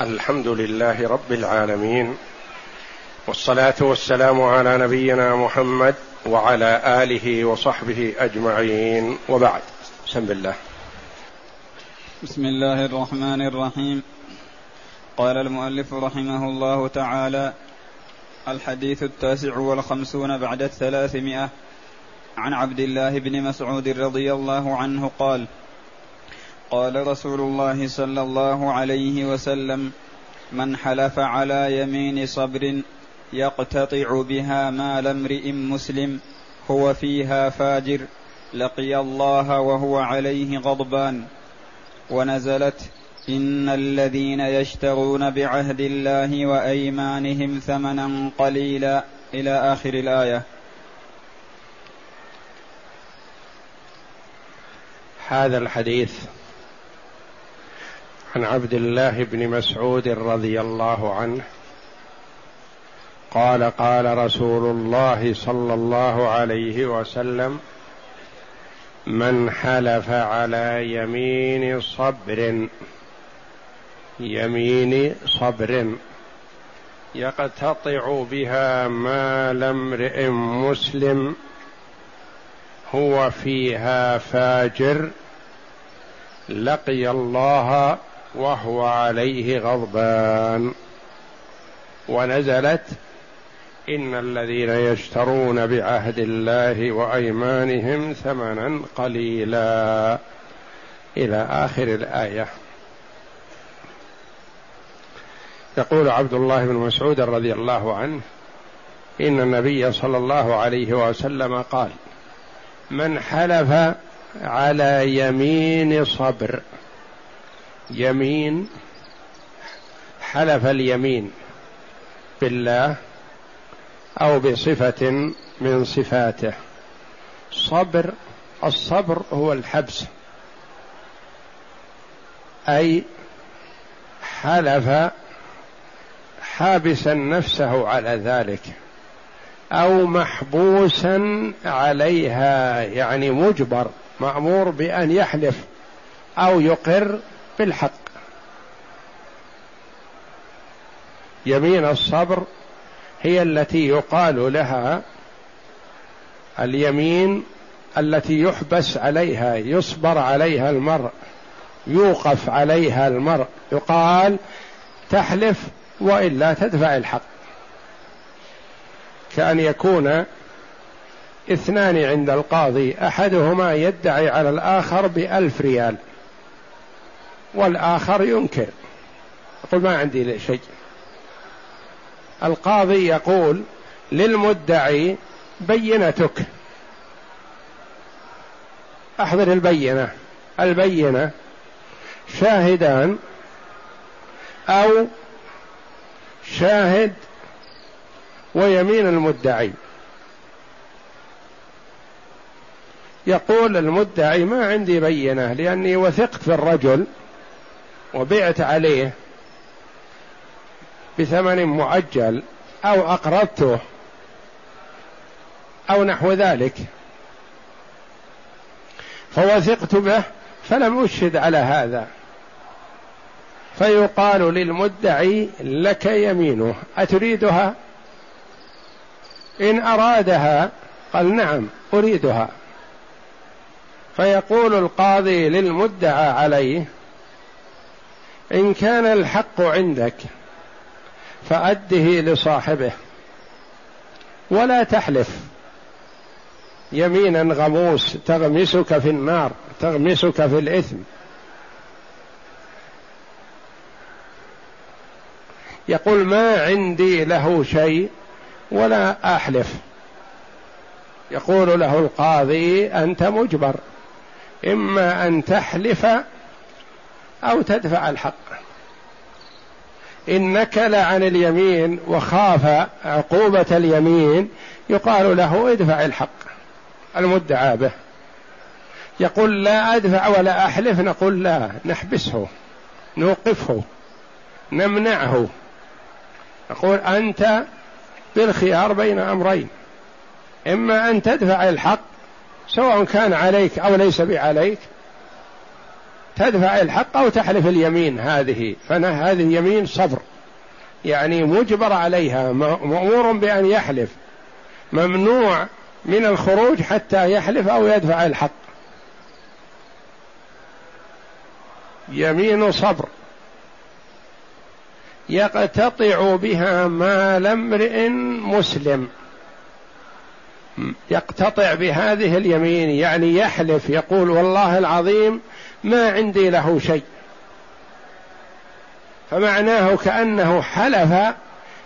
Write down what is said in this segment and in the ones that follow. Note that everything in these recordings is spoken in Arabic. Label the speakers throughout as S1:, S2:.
S1: الحمد لله رب العالمين والصلاة والسلام على نبينا محمد وعلى آله وصحبه أجمعين. وبعد بسم الله.
S2: بسم الله الرحمن الرحيم. قال المؤلف رحمه الله تعالى الحديث التاسع والخمسون بعد الثلاثمائة. عن عبد الله بن مسعود رضي الله عنه قال قال رسول الله صلى الله عليه وسلم من حلف على يمين صبر يقتطع بها مال امرئ مسلم هو فيها فاجر لقي الله وهو عليه غضبان. ونزلت إن الذين يشترون بعهد الله وأيمانهم ثمنا قليلا. إلى آخر الآية.
S1: هذا الحديث عن عبد الله بن مسعود رضي الله عنه قال قال رسول الله صلى الله عليه وسلم من حلف على يمين صبر يمين صبر يقتطع بها مال امرئ مسلم هو فيها فاجر لقي الله وهو عليه غضبان. ونزلت إن الذين يشترون بعهد الله وأيمانهم ثمنا قليلا. إلى آخر الآية. يقول عبد الله بن مسعود رضي الله عنه إن النبي صلى الله عليه وسلم قال من حلف على يمين صبر يمين حلف اليمين بالله أو بصفة من صفاته. صبر الصبر هو الحبس. أي حلف حابسا نفسه على ذلك أو محبوسا عليها يعني مجبر مأمور بأن يحلف أو يقر بالحق يمين الصبر هي التي يقال لها اليمين التي يحبس عليها يصبر عليها المرء يوقف عليها المرء. يقال تحلف وإلا تدفع الحق. كأن يكون اثنان عند القاضي أحدهما يدعي على الآخر بألف ريال. والآخر ينكر. يقول ما عندي شيء. القاضي يقول للمدعي بينتك. أحضر البينة. البينة شاهدان أو شاهد ويمين المدعي. يقول المدعي ما عندي بينة لأني وثقت في الرجل وبعت عليه بثمن مؤجل أو أقرضته أو نحو ذلك. فوثقت به فلم اشهد على هذا. فيقال للمدعي لك يمينه. أتريدها؟ إن أرادها قال نعم أريدها. فيقول القاضي للمدعى عليه إن كان الحق عندك فأده لصاحبه ولا تحلف. يمينا غموس تغمسك في النار تغمسك في الإثم. يقول ما عندي له شيء ولا أحلف. يقول له القاضي أنت مجبر. إما أن تحلف أو تدفع الحق. إن نكل عن اليمين وخاف عقوبة اليمين يقال له ادفع الحق. المدعى به. يقول لا أدفع ولا أحلف نقول لا نحبسه نوقفه نمنعه. نقول أنت بالخيار بين أمرين. إما أن تدفع الحق سواء كان عليك أو ليس بعليك تدفع الحق أو تحلف اليمين هذه فهذه يمين صبر. يعني مجبر عليها مأمور بأن يحلف. ممنوع من الخروج حتى يحلف أو يدفع الحق. يمين صبر. يقتطع بها مال امرئ مسلم. يقتطع بهذه اليمين يعني يحلف يقول والله العظيم ما عندي له شيء. فمعناه كأنه حلف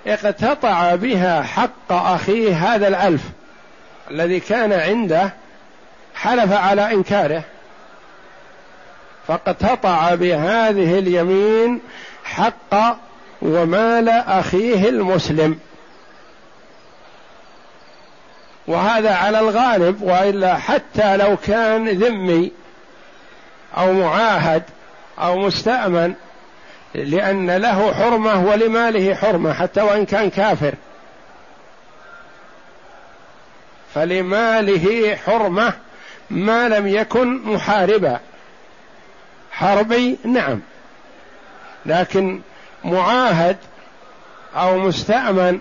S1: اقتطع بها حق أخيه هذا الألف الذي كان عنده حلف على إنكاره. فاقتطع بهذه اليمين حق ومال أخيه المسلم. وهذا على الغالب وإلا حتى لو كان ذمي أو معاهد أو مستأمن لأن له حرمة ولماله حرمة حتى وإن كان كافر. فلماله حرمة ما لم يكن محاربا. حربي نعم لكن معاهد أو مستأمن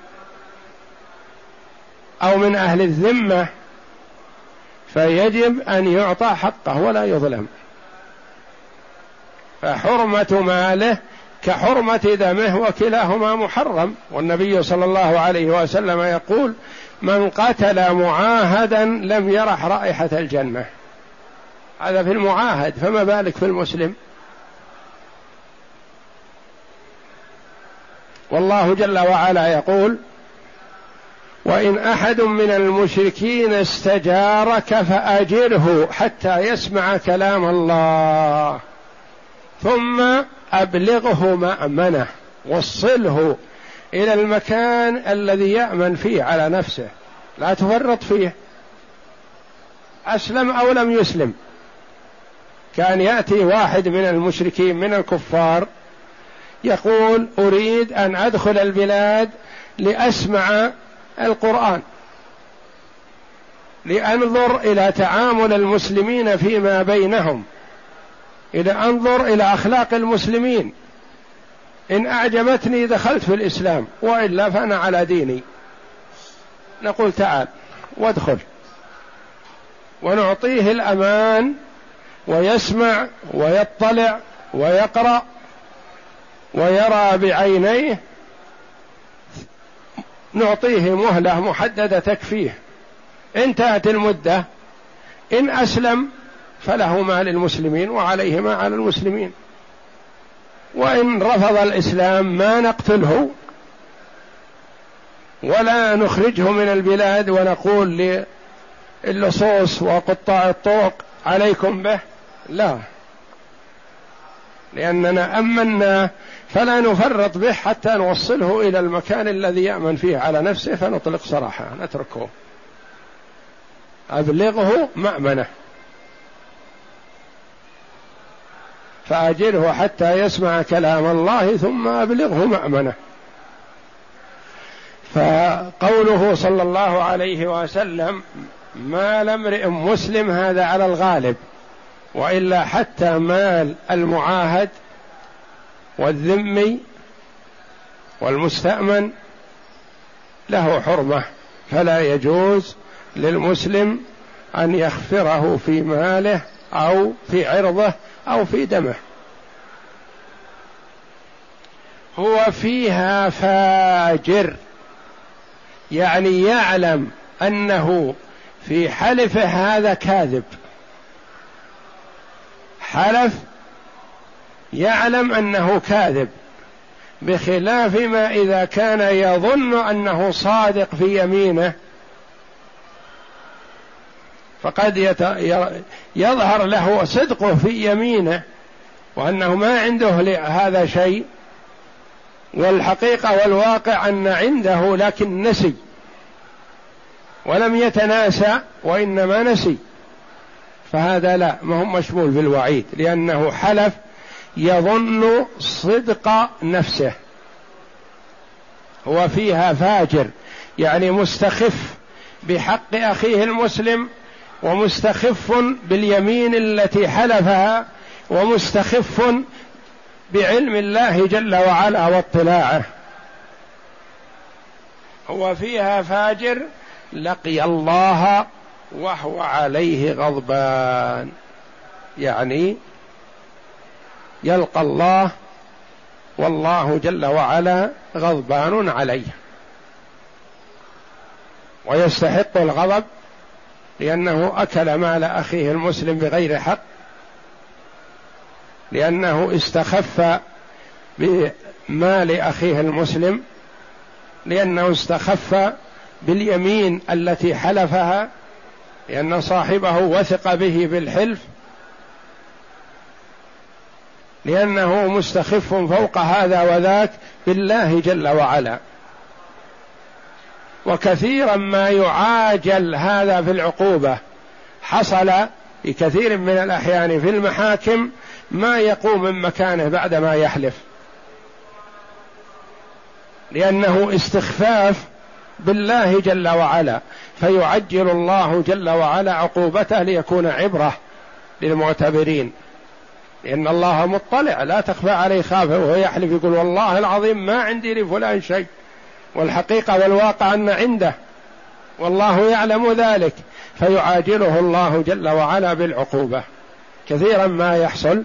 S1: أو من أهل الذمة فيجب أن يعطى حقه ولا يظلم. فحرمة ماله كحرمة دمه وكلاهما محرم. والنبي صلى الله عليه وسلم يقول من قتل معاهدا لم يرح رائحة الجنة. هذا في المعاهد فما بالك في المسلم؟ والله جل وعلا يقول وإن أحد من المشركين استجارك فأجره حتى يسمع كلام الله. ثم ابلغه مامنه وصله إلى المكان الذي يأمن فيه على نفسه. لا تفرط فيه. أسلم أو لم يسلم. كان يأتي واحد من المشركين من الكفار يقول أريد أن أدخل البلاد لأسمع القرآن لأنظر إلى تعامل المسلمين فيما بينهم. إلى أنظر إلى أخلاق المسلمين إن أعجبتني دخلت في الإسلام وإلا فأنا على ديني. نقول تعال وادخل. ونعطيه الأمان ويسمع ويطلع ويقرأ ويرى بعينيه. نعطيه مهلة محددة تكفيه. انتهت المدة إن أسلم فله ما للمسلمين وعليه ما على المسلمين. وإن رفض الإسلام ما نقتله ولا نخرجه من البلاد ونقول للصوص وقطاع الطرق عليكم به لا. لأننا أمنا فلا نفرط به حتى نوصله إلى المكان الذي يأمن فيه على نفسه فنطلق سراحه نتركه. أبلغه مأمنه. فأجره حتى يسمع كلام الله ثم أبلغه مأمنة. فقوله صلى الله عليه وسلم مال امرئ مسلم هذا على الغالب وإلا حتى مال المعاهد والذمي والمستأمن له حرمة فلا يجوز للمسلم أن يخفره في ماله أو في عرضه أو في دمه. هو فيها فاجر. يعني يعلم أنه في حلفه هذا كاذب. حلف يعلم أنه كاذب. بخلاف ما إذا كان يظن أنه صادق في يمينه فقد يظهر له صدقه في يمينه وأنه ما عنده هذا شيء والحقيقة والواقع أن عنده لكن نسي ولم يتناسى وإنما نسي فهذا لا ما هو مشمول في الوعيد لأنه حلف يظن صدق نفسه هو فيها فاجر يعني مستخف بحق أخيه المسلم ومستخف باليمين التي حلفها ومستخف بعلم الله جل وعلا واطلاعه. هو فيها فاجر لقي الله وهو عليه غضبان. يعني يلقى الله والله جل وعلا غضبان عليه. ويستحق الغضب لأنه أكل مال أخيه المسلم بغير حق لأنه استخف بمال أخيه المسلم لأنه استخف باليمين التي حلفها لأن صاحبه وثق به بالحلف لأنه مستخف فوق هذا وذاك بالله جل وعلا. وكثيرا ما يعاجل هذا في العقوبة. حصل في كثير من الأحيان في المحاكم ما يقوم من مكانه بعدما يحلف. لأنه استخفاف بالله جل وعلا. فيعجل الله جل وعلا عقوبته ليكون عبرة للمعتبرين. لأن الله مطلع. لا تخفى عليه خافه وهو يحلف يقول والله العظيم ما عندي لفلان شيء. والحقيقة والواقع أن عنده والله يعلم ذلك فيعاجله الله جل وعلا بالعقوبة. كثيرا ما يحصل.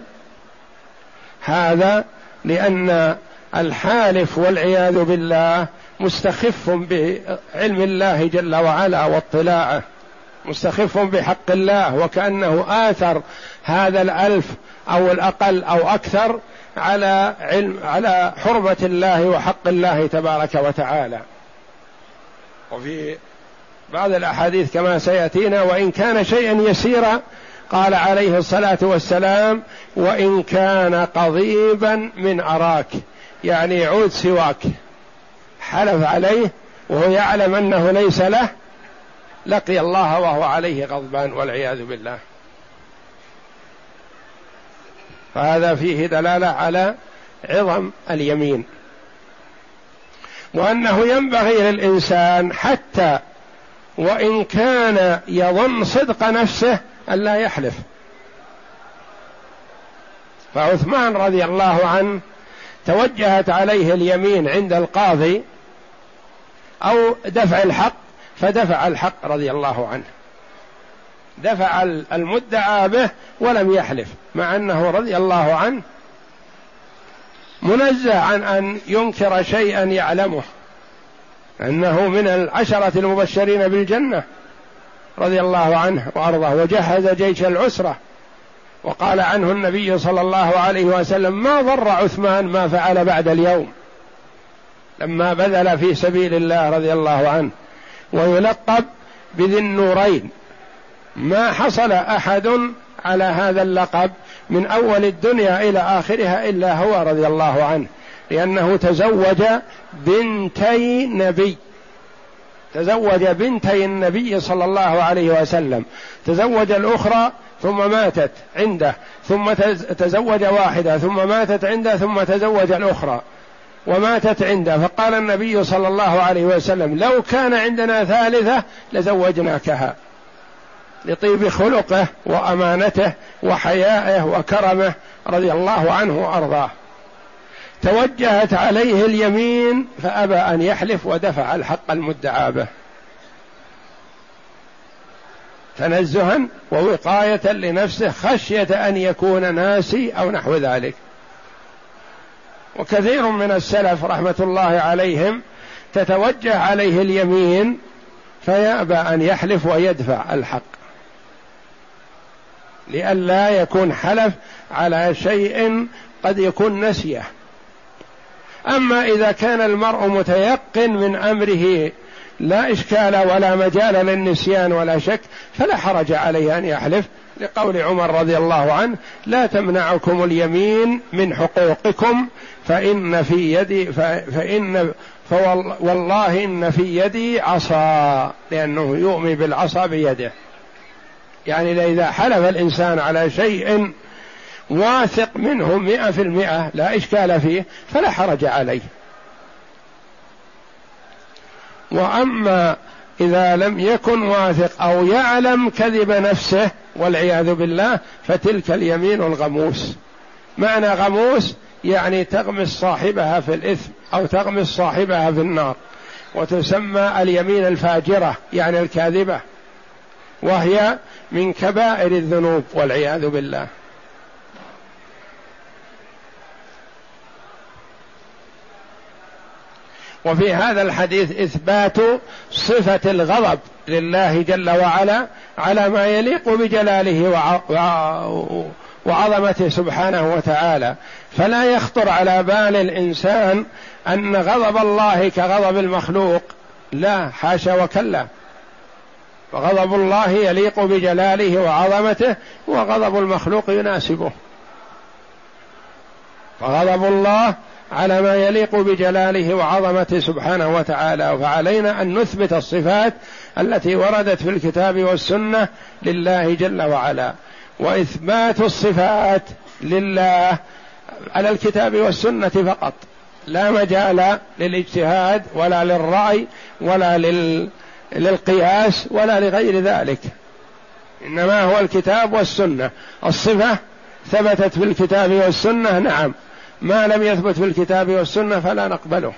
S1: هذا لأن الحالف والعياذ بالله مستخف بعلم الله جل وعلا واطلاعه مستخف بحق الله وكأنه آثر هذا الألف أو الأقل أو أكثر على علم على حرمة الله وحق الله تبارك وتعالى. وفي بعض الأحاديث كما سيأتينا وإن كان شيئا يسيرا قال عليه الصلاة والسلام وإن كان قضيبا من أراك يعني عود سواك. حلف عليه وهو يعلم أنه ليس له لقي الله وهو عليه غضبان والعياذ بالله. فهذا فيه دلالة على عظم اليمين. وأنه ينبغي للإنسان حتى وإن كان يظن صدق نفسه الا يحلف. فعثمان رضي الله عنه توجهت عليه اليمين عند القاضي أو دفع الحق فدفع الحق رضي الله عنه. دفع المدعى به ولم يحلف مع أنه رضي الله عنه منزه عن أن ينكر شيئا يعلمه أنه من العشرة المبشرين بالجنة رضي الله عنه وأرضاه وجهز جيش العسرة وقال عنه النبي صلى الله عليه وسلم ما ضر عثمان ما فعل بعد اليوم؟ لما بذل في سبيل الله رضي الله عنه ويلقب بذي النورين ما حصل أحد على هذا اللقب من أول الدنيا إلى آخرها إلا هو رضي الله عنه لأنه تزوج بنتي نبي. تزوج بنتي النبي صلى الله عليه وسلم. تزوج الأخرى ثم ماتت عنده ثم تزوج واحدة ثم ماتت عنده ثم تزوج الأخرى وماتت عنده. فقال النبي صلى الله عليه وسلم لو كان عندنا ثالثة لزوجناكها. لطيب خلقه وأمانته وحيائه وكرمه رضي الله عنه وأرضاه. توجهت عليه اليمين فأبى أن يحلف ودفع الحق المدعى به. تنزها ووقاية لنفسه خشية أن يكون ناسي أو نحو ذلك. وكثير من السلف رحمة الله عليهم تتوجه عليه اليمين فيأبى أن يحلف ويدفع الحق. لئلا يكون حلف على شيء قد يكون نسية. أما إذا كان المرء متيقن من أمره لا إشكال ولا مجال للنسيان ولا شك فلا حرج عليه أن يحلف. لقول عمر رضي الله عنه لا تمنعكم اليمين من حقوقكم فإن في يدي فإن فوالله إن في يدي عصا لأنه يؤمي بالعصا بيده. يعني إذا حلف الإنسان على شيء واثق منه مئة في المئة لا إشكال فيه فلا حرج عليه. وأما إذا لم يكن واثق أو يعلم كذب نفسه والعياذ بالله فتلك اليمين الغموس. معنى غموس يعني تغمس صاحبها في الإثم أو تغمس صاحبها في النار وتسمى اليمين الفاجرة يعني الكاذبة. وهي من كبائر الذنوب والعياذ بالله. وفي هذا الحديث إثبات صفة الغضب لله جل وعلا على ما يليق بجلاله وعظمته سبحانه وتعالى. فلا يخطر على بال الإنسان أن غضب الله كغضب المخلوق. لا حاشا وكلا. فغضب الله يليق بجلاله وعظمته وغضب المخلوق يناسبه. فغضب الله على ما يليق بجلاله وعظمته سبحانه وتعالى. فعلينا أن نثبت الصفات التي وردت في الكتاب والسنة لله جل وعلا. وإثبات الصفات لله على الكتاب والسنة فقط. لا مجال للإجتهاد ولا للرأي ولا لل للقياس ولا لغير ذلك. إنما هو الكتاب والسنة. الصفة ثبتت في الكتاب والسنة نعم. ما لم يثبت في الكتاب والسنة فلا نقبله.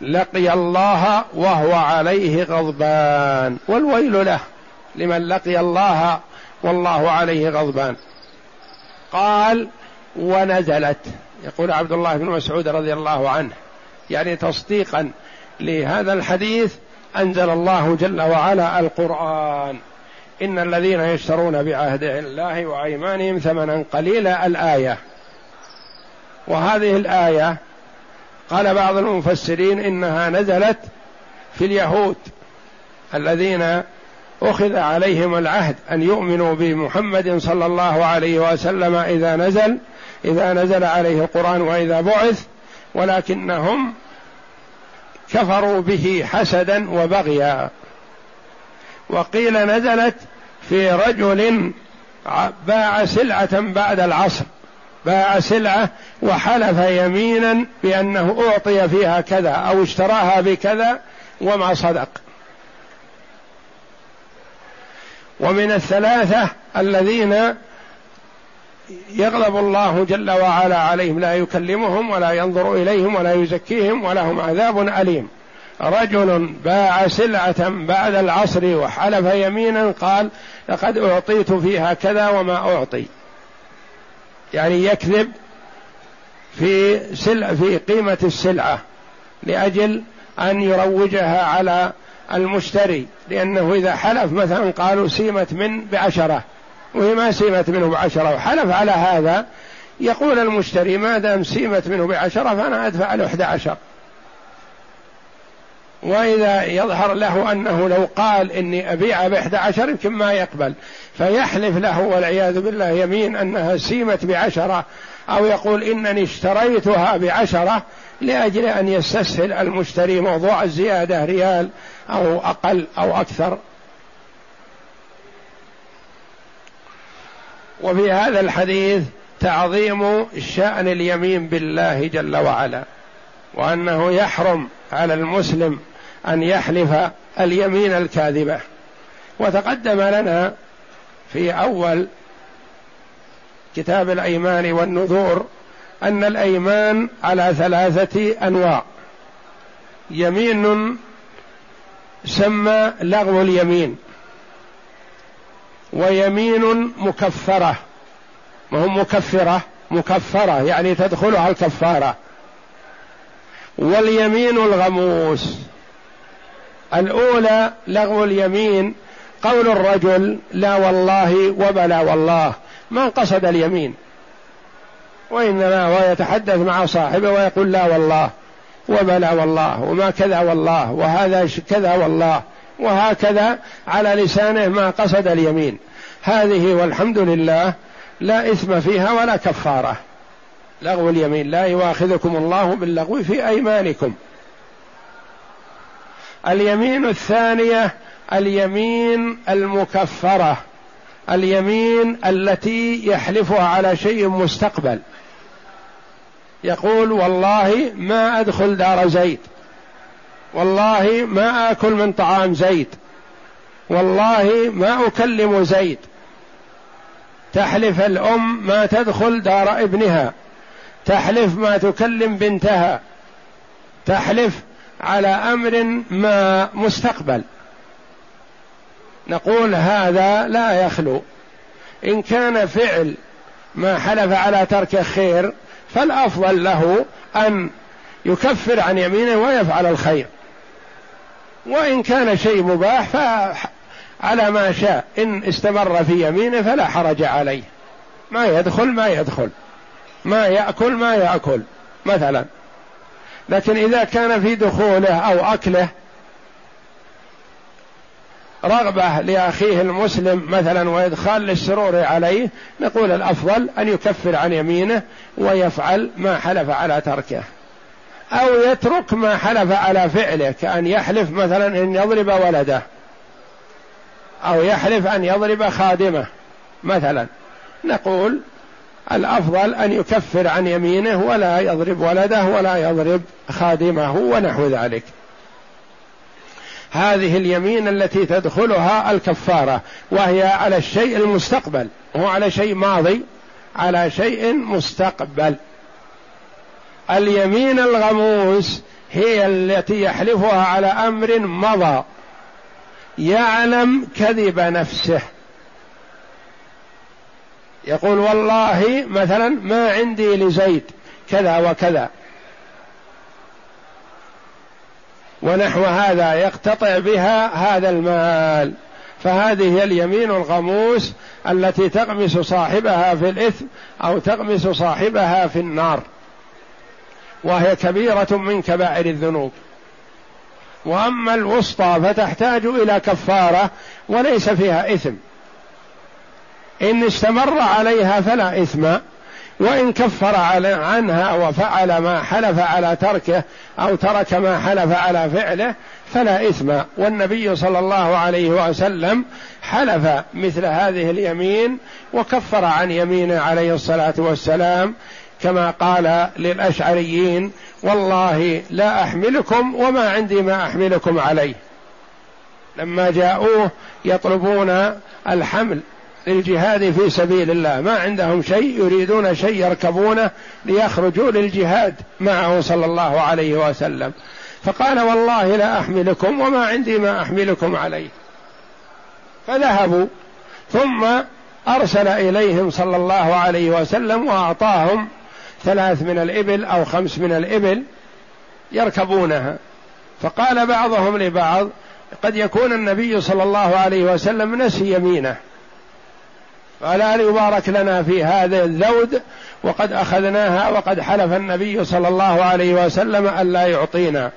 S1: لقي الله وهو عليه غضبان. والويل له. لمن لقي الله والله عليه غضبان. قال ونزلت. يقول عبد الله بن مسعود رضي الله عنه يعني تصديقا لهذا الحديث أنزل الله جل وعلا القرآن. إن الذين يشترون بعهد الله وأيمانهم ثمنا قليلا الآية. وهذه الآية قال بعض المفسرين إنها نزلت في اليهود الذين أخذ عليهم العهد أن يؤمنوا بمحمد صلى الله عليه وسلم إذا نزل إذا نزل عليه القرآن وإذا بعث ولكنهم كفروا به حسدا وبغيا. وقيل نزلت في رجل باع سلعة بعد العصر. باع سلعة وحلف يمينا بأنه أعطي فيها كذا أو اشتراها بكذا وما صدق. ومن الثلاثة الذين يغضب الله جل وعلا عليهم لا يكلمهم ولا ينظر إليهم ولا يزكيهم ولهم عذاب أليم. رجل باع سلعة بعد العصر وحلف يمينا قال لقد أعطيت فيها كذا وما أعطي. يعني يكذب في سلع في قيمة السلعة لأجل أن يروجها على المشتري لأنه إذا حلف مثلا قالوا سيمت من بعشرة وهي ما سيمت منه بعشرة وحلف على هذا. يقول المشتري ما دام سيمت منه بعشرة فأنا أدفع له 11 وإذا يظهر له أنه لو قال إني أبيع بإحدى عشر يمكن ما يقبل. فيحلف له والعياذ بالله يمين أنها سيمت بعشرة أو يقول إنني اشتريتها بعشرة لأجل أن يستسهل المشتري موضوع الزيادة ريال أو أقل أو أكثر. وفي هذا الحديث تعظيم شأن اليمين بالله جل وعلا وأنه يحرم على المسلم أن يحلف اليمين الكاذبة. وتقدم لنا في أول كتاب الأيمان والنذور أن الأيمان على ثلاثة أنواع. يمين سمى لغو اليمين. ويمين مكفرة. وهم مكفرة؟ مكفرة يعني تدخلها الكفارة. واليمين الغموس. الأولى لغو اليمين قول الرجل لا والله وبلا والله. ما قصد اليمين. وإنما هو يتحدث مع صاحبه ويقول لا والله وبلى والله وما كذا والله وهذا كذا والله. وهكذا على لسانه ما قصد اليمين. هذه والحمد لله لا إثم فيها ولا كفارة. لغو اليمين لا يواخذكم الله باللغو في أيمانكم. اليمين الثانية اليمين المكفرة. اليمين التي يحلفها على شيء مستقبل. يقول والله ما أدخل دار زيد. والله ما آكل من طعام زيد والله ما أكلم زيد تحلف الأم ما تدخل دار ابنها. تحلف ما تكلم بنتها. تحلف على أمر ما مستقبل. نقول هذا لا يخلو. إن كان فعل ما حلف على ترك خير فالأفضل له أن يكفر عن يمينه ويفعل الخير. وإن كان شيء مباح فعلى ما شاء. إن استمر في يمينه فلا حرج عليه. ما يدخل ما يدخل. ما يأكل ما يأكل مثلا. لكن إذا كان في دخوله أو أكله رغبة لأخيه المسلم مثلا وإدخال للسرور عليه نقول الأفضل أن يكفر عن يمينه ويفعل ما حلف على تركه. أو يترك ما حلف على فعله كأن يحلف مثلا إن يضرب ولده أو يحلف أن يضرب خادمه مثلا. نقول الأفضل أن يكفر عن يمينه ولا يضرب ولده ولا يضرب خادمه ونحو ذلك. هذه اليمين التي تدخلها الكفارة وهي على الشيء المستقبل هو على شيء ماضي على شيء مستقبل. اليمين الغموس هي التي يحلفها على أمر مضى يعلم كذب نفسه. يقول والله مثلا ما عندي لزيد كذا وكذا. ونحو هذا يقتطع بها هذا المال. فهذه اليمين الغموس التي تغمس صاحبها في الإثم أو تغمس صاحبها في النار. وهي كبيرة من كبائر الذنوب. وأما الوسطى فتحتاج إلى كفارة وليس فيها إثم. إن استمر عليها فلا إثم وإن كفر عنها وفعل ما حلف على تركه أو ترك ما حلف على فعله فلا إثم. والنبي صلى الله عليه وسلم حلف مثل هذه اليمين وكفر عن يمينه عليه الصلاة والسلام كما قال للأشعريين والله لا أحملكم وما عندي ما أحملكم عليه. لما جاءوه يطلبون الحمل للجهاد في سبيل الله ما عندهم شيء يريدون شيء يركبونه ليخرجوا للجهاد معه صلى الله عليه وسلم. فقال والله لا أحملكم وما عندي ما أحملكم عليه. فذهبوا ثم أرسل إليهم صلى الله عليه وسلم وأعطاهم ثلاث من الإبل أو خمس من الإبل يركبونها. فقال بعضهم لبعض قد يكون النبي صلى الله عليه وسلم نسي يمينه. فلا يبارك لنا في هذا الذود؟ وقد أخذناها وقد حلف النبي صلى الله عليه وسلم ألا يعطينا.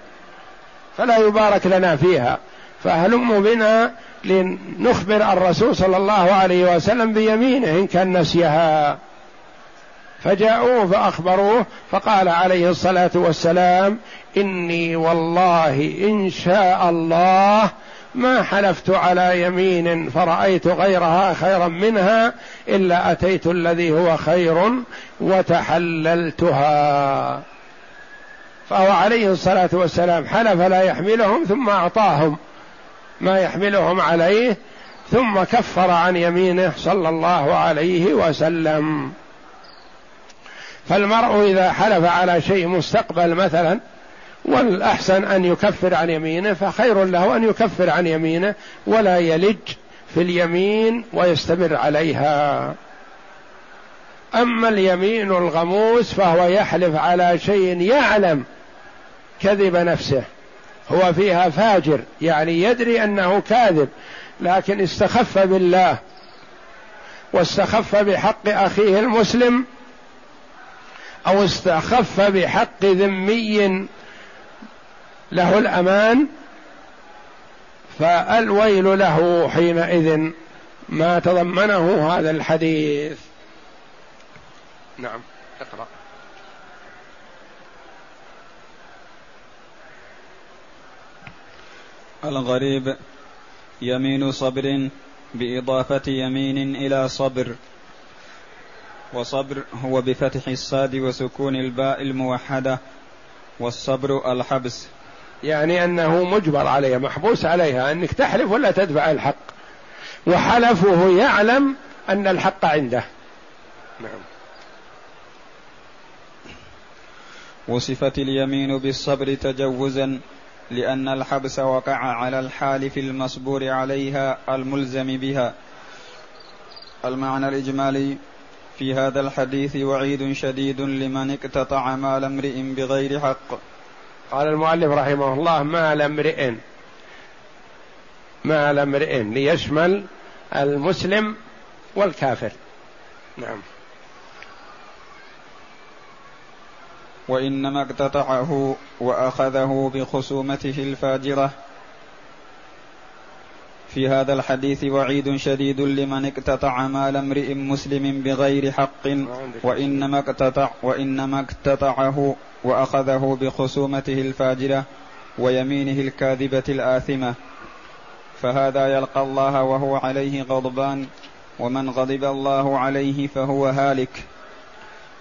S1: فلا يبارك لنا فيها. فهلم بنا لنخبر الرسول صلى الله عليه وسلم بيمينه إن كان نسيها. فجاءوه فأخبروه فقال عليه الصلاة والسلام إني والله إن شاء الله ما حلفت على يمين فرأيت غيرها خيرا منها إلا أتيت الذي هو خير وتحللتها. فهو عليه الصلاة والسلام حلف لا يحملهم ثم أعطاهم ما يحملهم عليه ثم كفر عن يمينه صلى الله عليه وسلم. فالمرء إذا حلف على شيء مستقبل مثلا والأحسن أن يكفر عن يمينه فخير له أن يكفر عن يمينه ولا يلج في اليمين ويستمر عليها. أما اليمين الغموس فهو يحلف على شيء يعلم كذب نفسه هو فيها فاجر يعني يدري أنه كاذب لكن استخف بالله واستخف بحق أخيه المسلم أو استخف بحق ذمي له الأمان فالويل له حينئذ ما تضمنه هذا الحديث. نعم اقرأ.
S2: الغريب يمين صبر بإضافة يمين إلى صبر. وصبر هو بفتح الصاد وسكون الباء الموحدة والصبر الحبس.
S1: يعني أنه مجبر عليها محبوس عليها أنك تحلف ولا تدفع الحق. وحلفه يعلم أن الحق عنده. نعم.
S2: وصفت اليمين بالصبر تجوزا لأن الحبس وقع على الحالف المصبور عليها الملزم بها. المعنى الإجمالي في هذا الحديث وعيد شديد لمن اقتطع مال امرئ بغير حق.
S1: قال المؤلف رحمه الله مال امرئ. مال امرئ ليشمل المسلم والكافر. نعم.
S2: وإنما اقتطعه وأخذه بخصومته الفاجرة. في هذا الحديث وعيد شديد لمن اقتطع مال امرئ مسلم بغير حق وإنما اقتطع وإنما اقتطعه وأخذه بخصومته الفاجرة ويمينه الكاذبة الآثمة. فهذا يلقى الله وهو عليه غضبان ومن غضب الله عليه فهو هالك.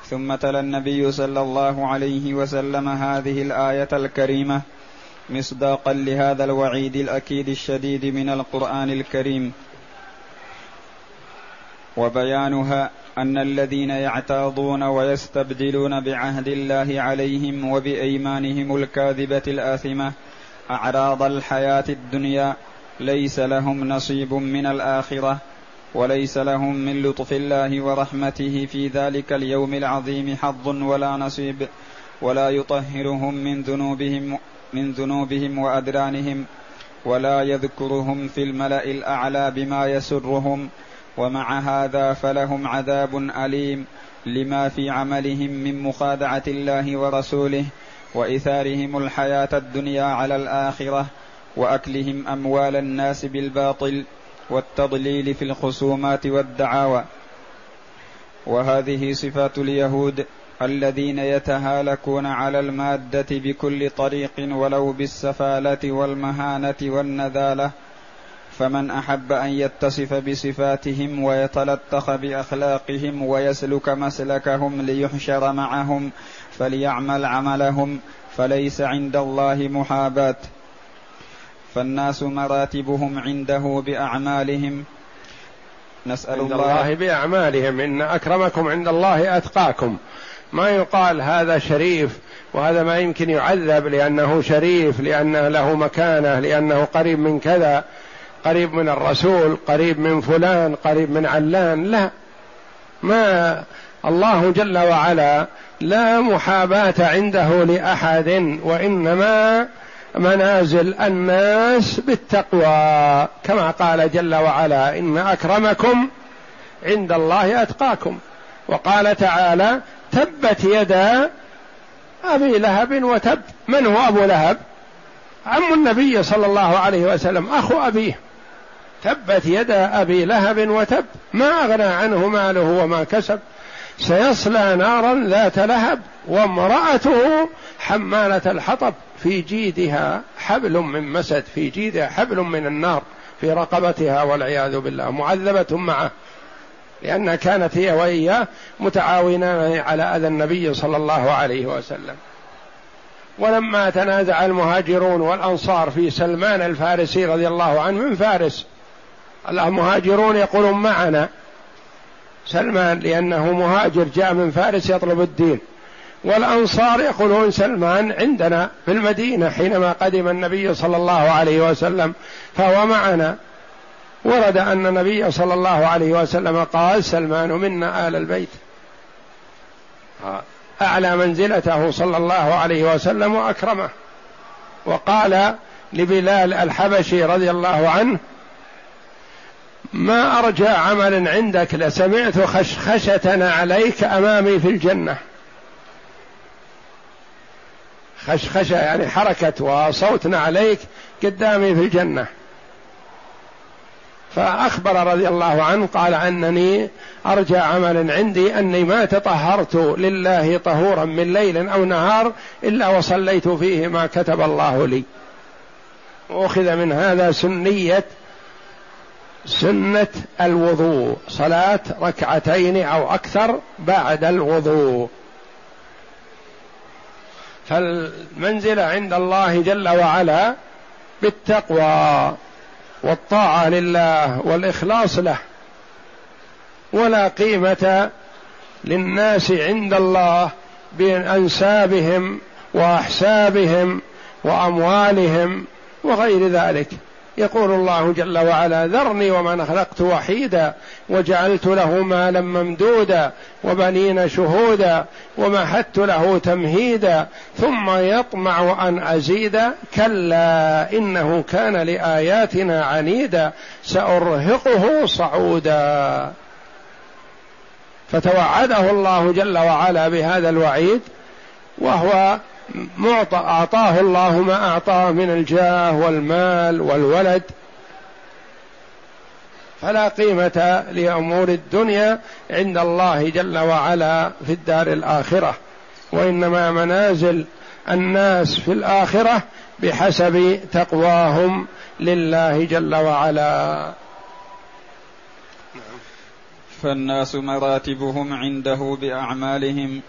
S2: ثم تلا النبي صلى الله عليه وسلم هذه الآية الكريمة مصداقا لهذا الوعيد الأكيد الشديد من القرآن الكريم. وبيانها أن الذين يعتاضون ويستبدلون بعهد الله عليهم وبأيمانهم الكاذبة الآثمة أعراض الحياة الدنيا ليس لهم نصيب من الآخرة وليس لهم من لطف الله ورحمته في ذلك اليوم العظيم حظ ولا نصيب ولا يطهرهم من ذنوبهم من ذنوبهم وأدرانهم ولا يذكرهم في الملأ الأعلى بما يسرهم ومع هذا فلهم عذاب أليم لما في عملهم من مخادعة الله ورسوله وإثارهم الحياة الدنيا على الآخرة وأكلهم أموال الناس بالباطل والتضليل في الخصومات والدعاوى. وهذه صفات اليهود الذين يتهالكون على المادة بكل طريق ولو بالسفالة والمهانة والنذالة فمن أحب أن يتصف بصفاتهم ويتلطخ بأخلاقهم ويسلك مسلكهم ليحشر معهم فليعمل عملهم فليس عند الله محاباة. فالناس مراتبهم عنده بأعمالهم.
S1: نسأل الله, الله بأعمالهم. إن أكرمكم عند الله أتقاكم. ما يقال هذا شريف وهذا ما يمكن يعذب لأنه شريف لأنه له مكانة لأنه قريب من كذا قريب من الرسول قريب من فلان قريب من علان. لا. ما الله جل وعلا لا محاباة عنده لأحد وإنما منازل الناس بالتقوى. كما قال جل وعلا إن أكرمكم عند الله أتقاكم. وقال تعالى تبت يدا أبي لهب وتب. من هو أبو لهب؟ عم النبي صلى الله عليه وسلم أخو أبيه. تبت يدا أبي لهب وتب. ما أغنى عنه ماله وما كسب. سيصلى نارا ذات لهب وامرأته حمالة الحطب في جيدها حبل من مسد في جيدها حبل من النار في رقبتها والعياذ بالله معذبة معه. لأنها كانت هي وإياه متعاونان على أذى النبي صلى الله عليه وسلم. ولما تنازع المهاجرون والأنصار في سلمان الفارسي رضي الله عنه من فارس؟ المهاجرون يقولون معنا. سلمان لأنه مهاجر جاء من فارس يطلب الدين. والأنصار يقولون سلمان عندنا في المدينة حينما قدم النبي صلى الله عليه وسلم فهو معنا. ورد أن النبي صلى الله عليه وسلم قال سلمان منا آل البيت. أعلى منزلته صلى الله عليه وسلم وأكرمه. وقال لبلال الحبشي رضي الله عنه ما أرجى عمل عندك لسمعت خشخشة عليك أمامي في الجنة. خشخشة يعني حركة وصوت عليك قدامي في الجنة. فأخبر رضي الله عنه قال أنني أرجى عمل عندي أني ما تطهرت لله طهورا من ليل أو نهار إلا وصليت فيه ما كتب الله لي. وأخذ من هذا سنية سنة الوضوء صلاة ركعتين أو أكثر بعد الوضوء. فالمنزله عند الله جل وعلا بالتقوى. والطاعة لله والإخلاص له. ولا قيمة للناس عند الله بانسابهم وأحسابهم وأموالهم وغير ذلك. يقول الله جل وعلا ذرني ومن خلقت وحيدا وجعلت له مالا ممدودا وبنين شهودا ومهدت له تمهيدا ثم يطمع أن أزيد كلا إنه كان لآياتنا عنيدا سأرهقه صعودا. فتوعده الله جل وعلا بهذا الوعيد وهو معطى أعطاه الله ما أعطاه من الجاه والمال والولد. فلا قيمة لأمور الدنيا عند الله جل وعلا في الدار الآخرة. وإنما منازل الناس في الآخرة بحسب تقواهم لله جل وعلا.
S2: فالناس مراتبهم عنده بأعمالهم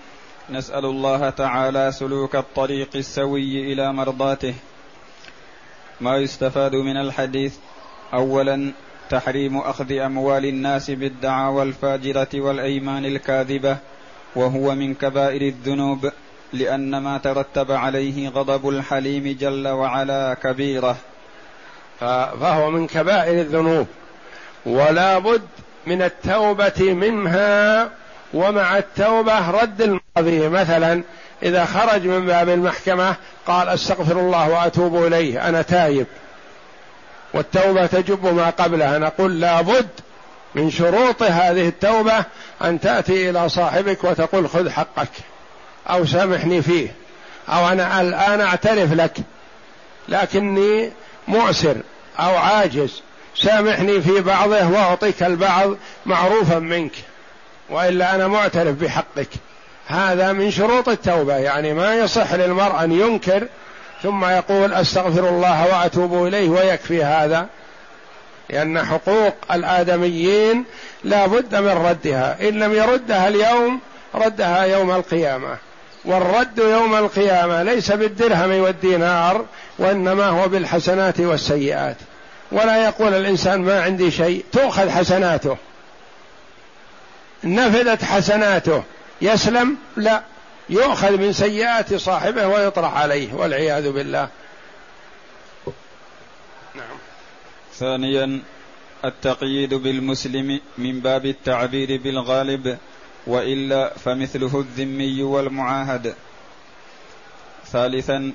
S2: نسأل الله تعالى سلوك الطريق السوي إلى مرضاته. ما يستفاد من الحديث؟ اولا تحريم أخذ أموال الناس بالدعاوى الفاجرة والأيمان الكاذبة وهو من كبائر الذنوب لأن ما ترتب عليه غضب الحليم جل وعلا كبيرة.
S1: فهو من كبائر الذنوب. ولا بد من التوبة منها ومع التوبة رد الماضي مثلا إذا خرج من باب المحكمة قال أستغفر الله وأتوب إليه أنا تايب. والتوبة تجب ما قبلها. نقول لابد من شروط هذه التوبة أن تأتي إلى صاحبك وتقول خذ حقك أو سامحني فيه أو أنا الآن أعترف لك لكني معسر أو عاجز. سامحني في بعضه وأعطيك البعض معروفا منك وإلا أنا معترف بحقك. هذا من شروط التوبة يعني ما يصح للمرء أن ينكر ثم يقول أستغفر الله وأتوب إليه ويكفي هذا لأن حقوق الآدميين لا بد من ردها إن لم يردها اليوم ردها يوم القيامة والرد يوم القيامة ليس بالدرهم والدينار وإنما هو بالحسنات والسيئات ولا يقول الإنسان ما عندي شيء تؤخذ حسناته نفذت حسناته. يسلم؟ لا. يؤخذ من سيئات صاحبه ويطرح عليه والعياذ بالله.
S2: نعم. ثانيا التقييد بالمسلم من باب التعبير بالغالب وإلا فمثله الذمي والمعاهد. ثالثا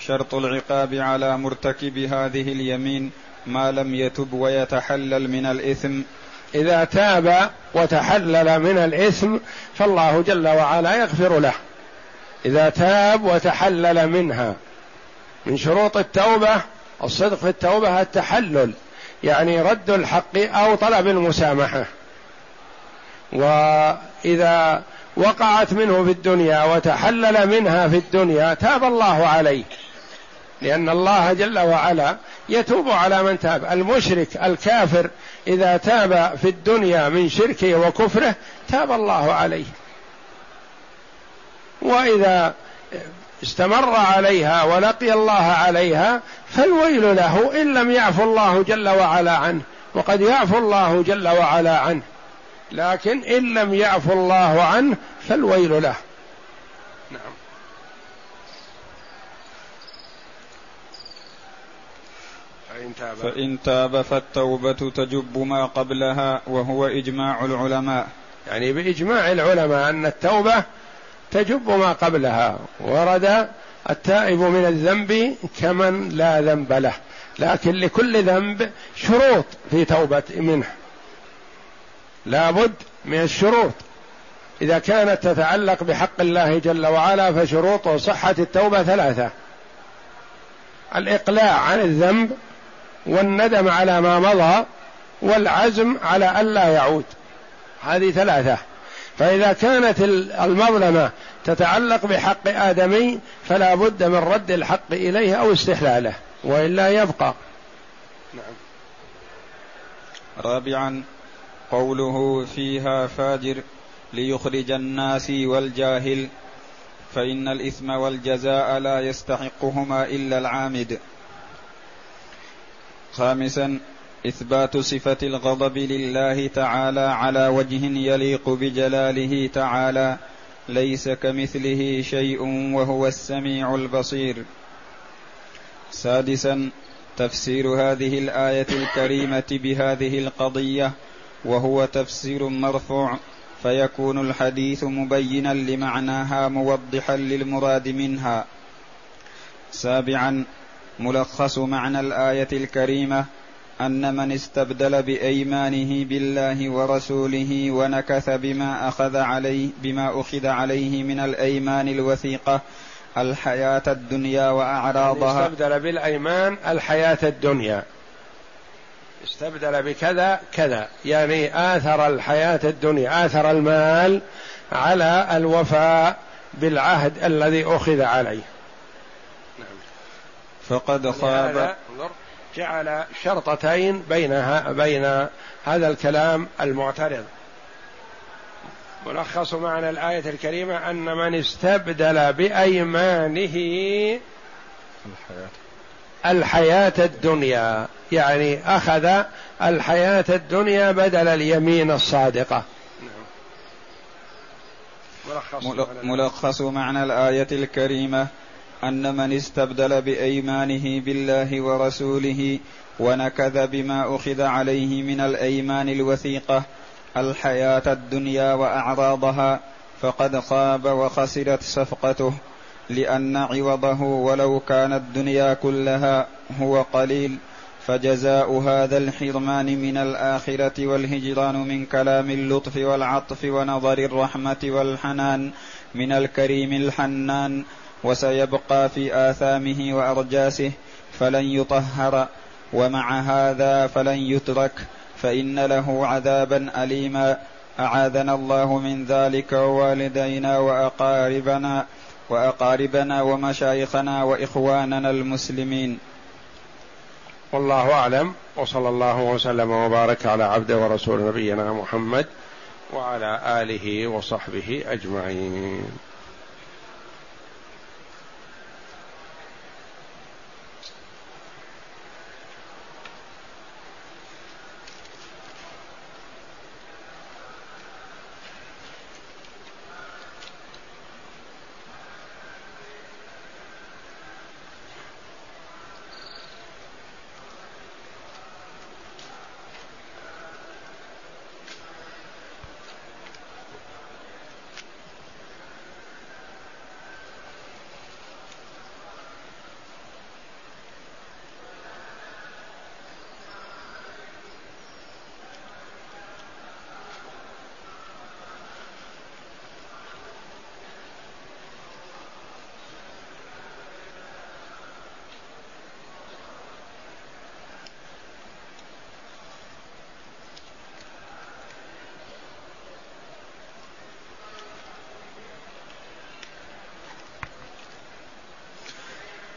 S2: شرط العقاب على مرتكب هذه اليمين ما لم يتب ويتحلل من الإثم
S1: إذا تاب وتحلل من الإثم فالله جل وعلا يغفر له. إذا تاب وتحلل منها من شروط التوبة الصدق في التوبة التحلل يعني رد الحق أو طلب المسامحة. وإذا وقعت منه في الدنيا وتحلل منها في الدنيا تاب الله عليه. لأن الله جل وعلا يتوب على من تاب. المشرك الكافر إذا تاب في الدنيا من شركه وكفره تاب الله عليه. وإذا استمر عليها ولقي الله عليها فالويل له إن لم يعفو الله جل وعلا عنه. وقد يعفو الله جل وعلا عنه. لكن إن لم يعفو الله عنه فالويل له.
S2: فإن تاب. فإن تاب فالتوبة تجب ما قبلها وهو إجماع العلماء.
S1: يعني بإجماع العلماء أن التوبة تجب ما قبلها ورد التائب من الذنب كمن لا ذنب له. لكن لكل ذنب شروط في توبة منه. لابد من الشروط. إذا كانت تتعلق بحق الله جل وعلا فشروط صحة التوبة ثلاثة. الإقلاع عن الذنب والندم على ما مضى والعزم على ألا يعود. هذه ثلاثة. فإذا كانت المظلمة تتعلق بحق آدمي فلا بد من رد الحق إليه أو استحلاله وإلا يبقى. نعم.
S2: رابعا قوله فيها فاجر ليخرج الناس والجاهل فإن الإثم والجزاء لا يستحقهما إلا العامد. خامسا إثبات صفة الغضب لله تعالى على وجه يليق بجلاله تعالى ليس كمثله شيء وهو السميع البصير. سادسا تفسير هذه الآية الكريمة بهذه القضية وهو تفسير مرفوع فيكون الحديث مبينا لمعناها موضحا للمراد منها. سابعا ملخص معنى الآية الكريمة أن من استبدل بأيمانه بالله ورسوله ونكث بما أخذ عليه بما أخذ عليه من الأيمان الوثيقة الحياة الدنيا وأعراضها.
S1: استبدل بالأيمان الحياة الدنيا. استبدل بكذا كذا. يعني آثر الحياة الدنيا آثر المال على الوفاء بالعهد الذي أخذ عليه.
S2: فقد خاب
S1: جعل شرطتين بينها بين هذا الكلام المعترض. ملخص معنى الآية الكريمة أن من استبدل بأيمانه الحياة الحياة الدنيا يعني أخذ الحياة الدنيا بدل اليمين الصادقة.
S2: ملخص معنى الآية الكريمة. أن من استبدل بأيمانه بالله ورسوله ونكذ بما أخذ عليه من الأيمان الوثيقة الحياة الدنيا وأعراضها فقد خاب وخسرت صفقته لأن عوضه ولو كانت الدنيا كلها هو قليل فجزاء هذا الحرمان من الآخرة والهجران من كلام اللطف والعطف ونظر الرحمة والحنان من الكريم الحنان وسيبقى في آثامه وأرجاسه فلن يطهر. ومع هذا فلن يترك. فإن له عذابا اليما. أعاذنا الله من ذلك ووالدينا وأقاربنا وأقاربنا ومشايخنا وإخواننا المسلمين.
S1: والله أعلم. وصلى الله وسلم وبارك على عبده ورسول نبينا محمد وعلى آله وصحبه أجمعين.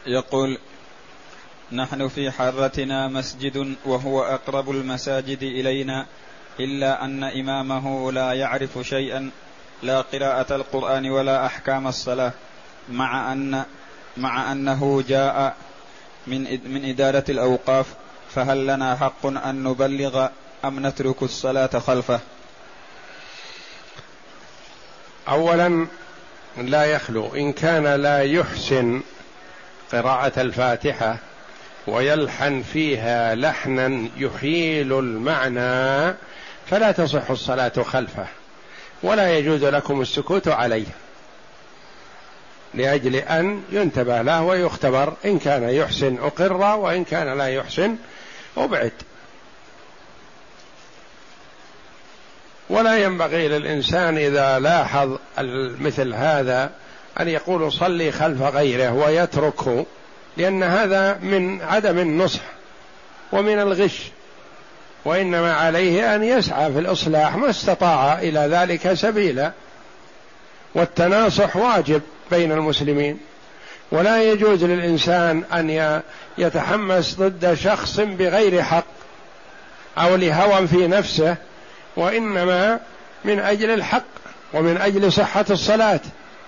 S2: يقول نحن في حارتنا مسجد وهو أقرب المساجد إلينا إلا أن إمامه لا يعرف شيئا لا قراءة القرآن ولا أحكام الصلاة مع أن مع أنه جاء من من إدارة الأوقاف فهل لنا حق أن نبلغ أم نترك الصلاة خلفه؟
S1: اولا لا يخلو إن كان لا يحسن قراءة الفاتحة ويلحن فيها لحنا يحيل المعنى فلا تصح الصلاة خلفه ولا يجوز لكم السكوت عليه لأجل أن ينتبه له ويختبر إن كان يحسن أقر وإن كان لا يحسن أبعد ولا ينبغي للإنسان إذا لاحظ مثل هذا أن يقول صلي خلف غيره ويتركه لأن هذا من عدم النصح ومن الغش وإنما عليه أن يسعى في الإصلاح ما استطاع إلى ذلك سبيلا. والتناصح واجب بين المسلمين ولا يجوز للإنسان أن يتحمس ضد شخص بغير حق أو لهوى في نفسه وإنما من أجل الحق ومن أجل صحة الصلاة.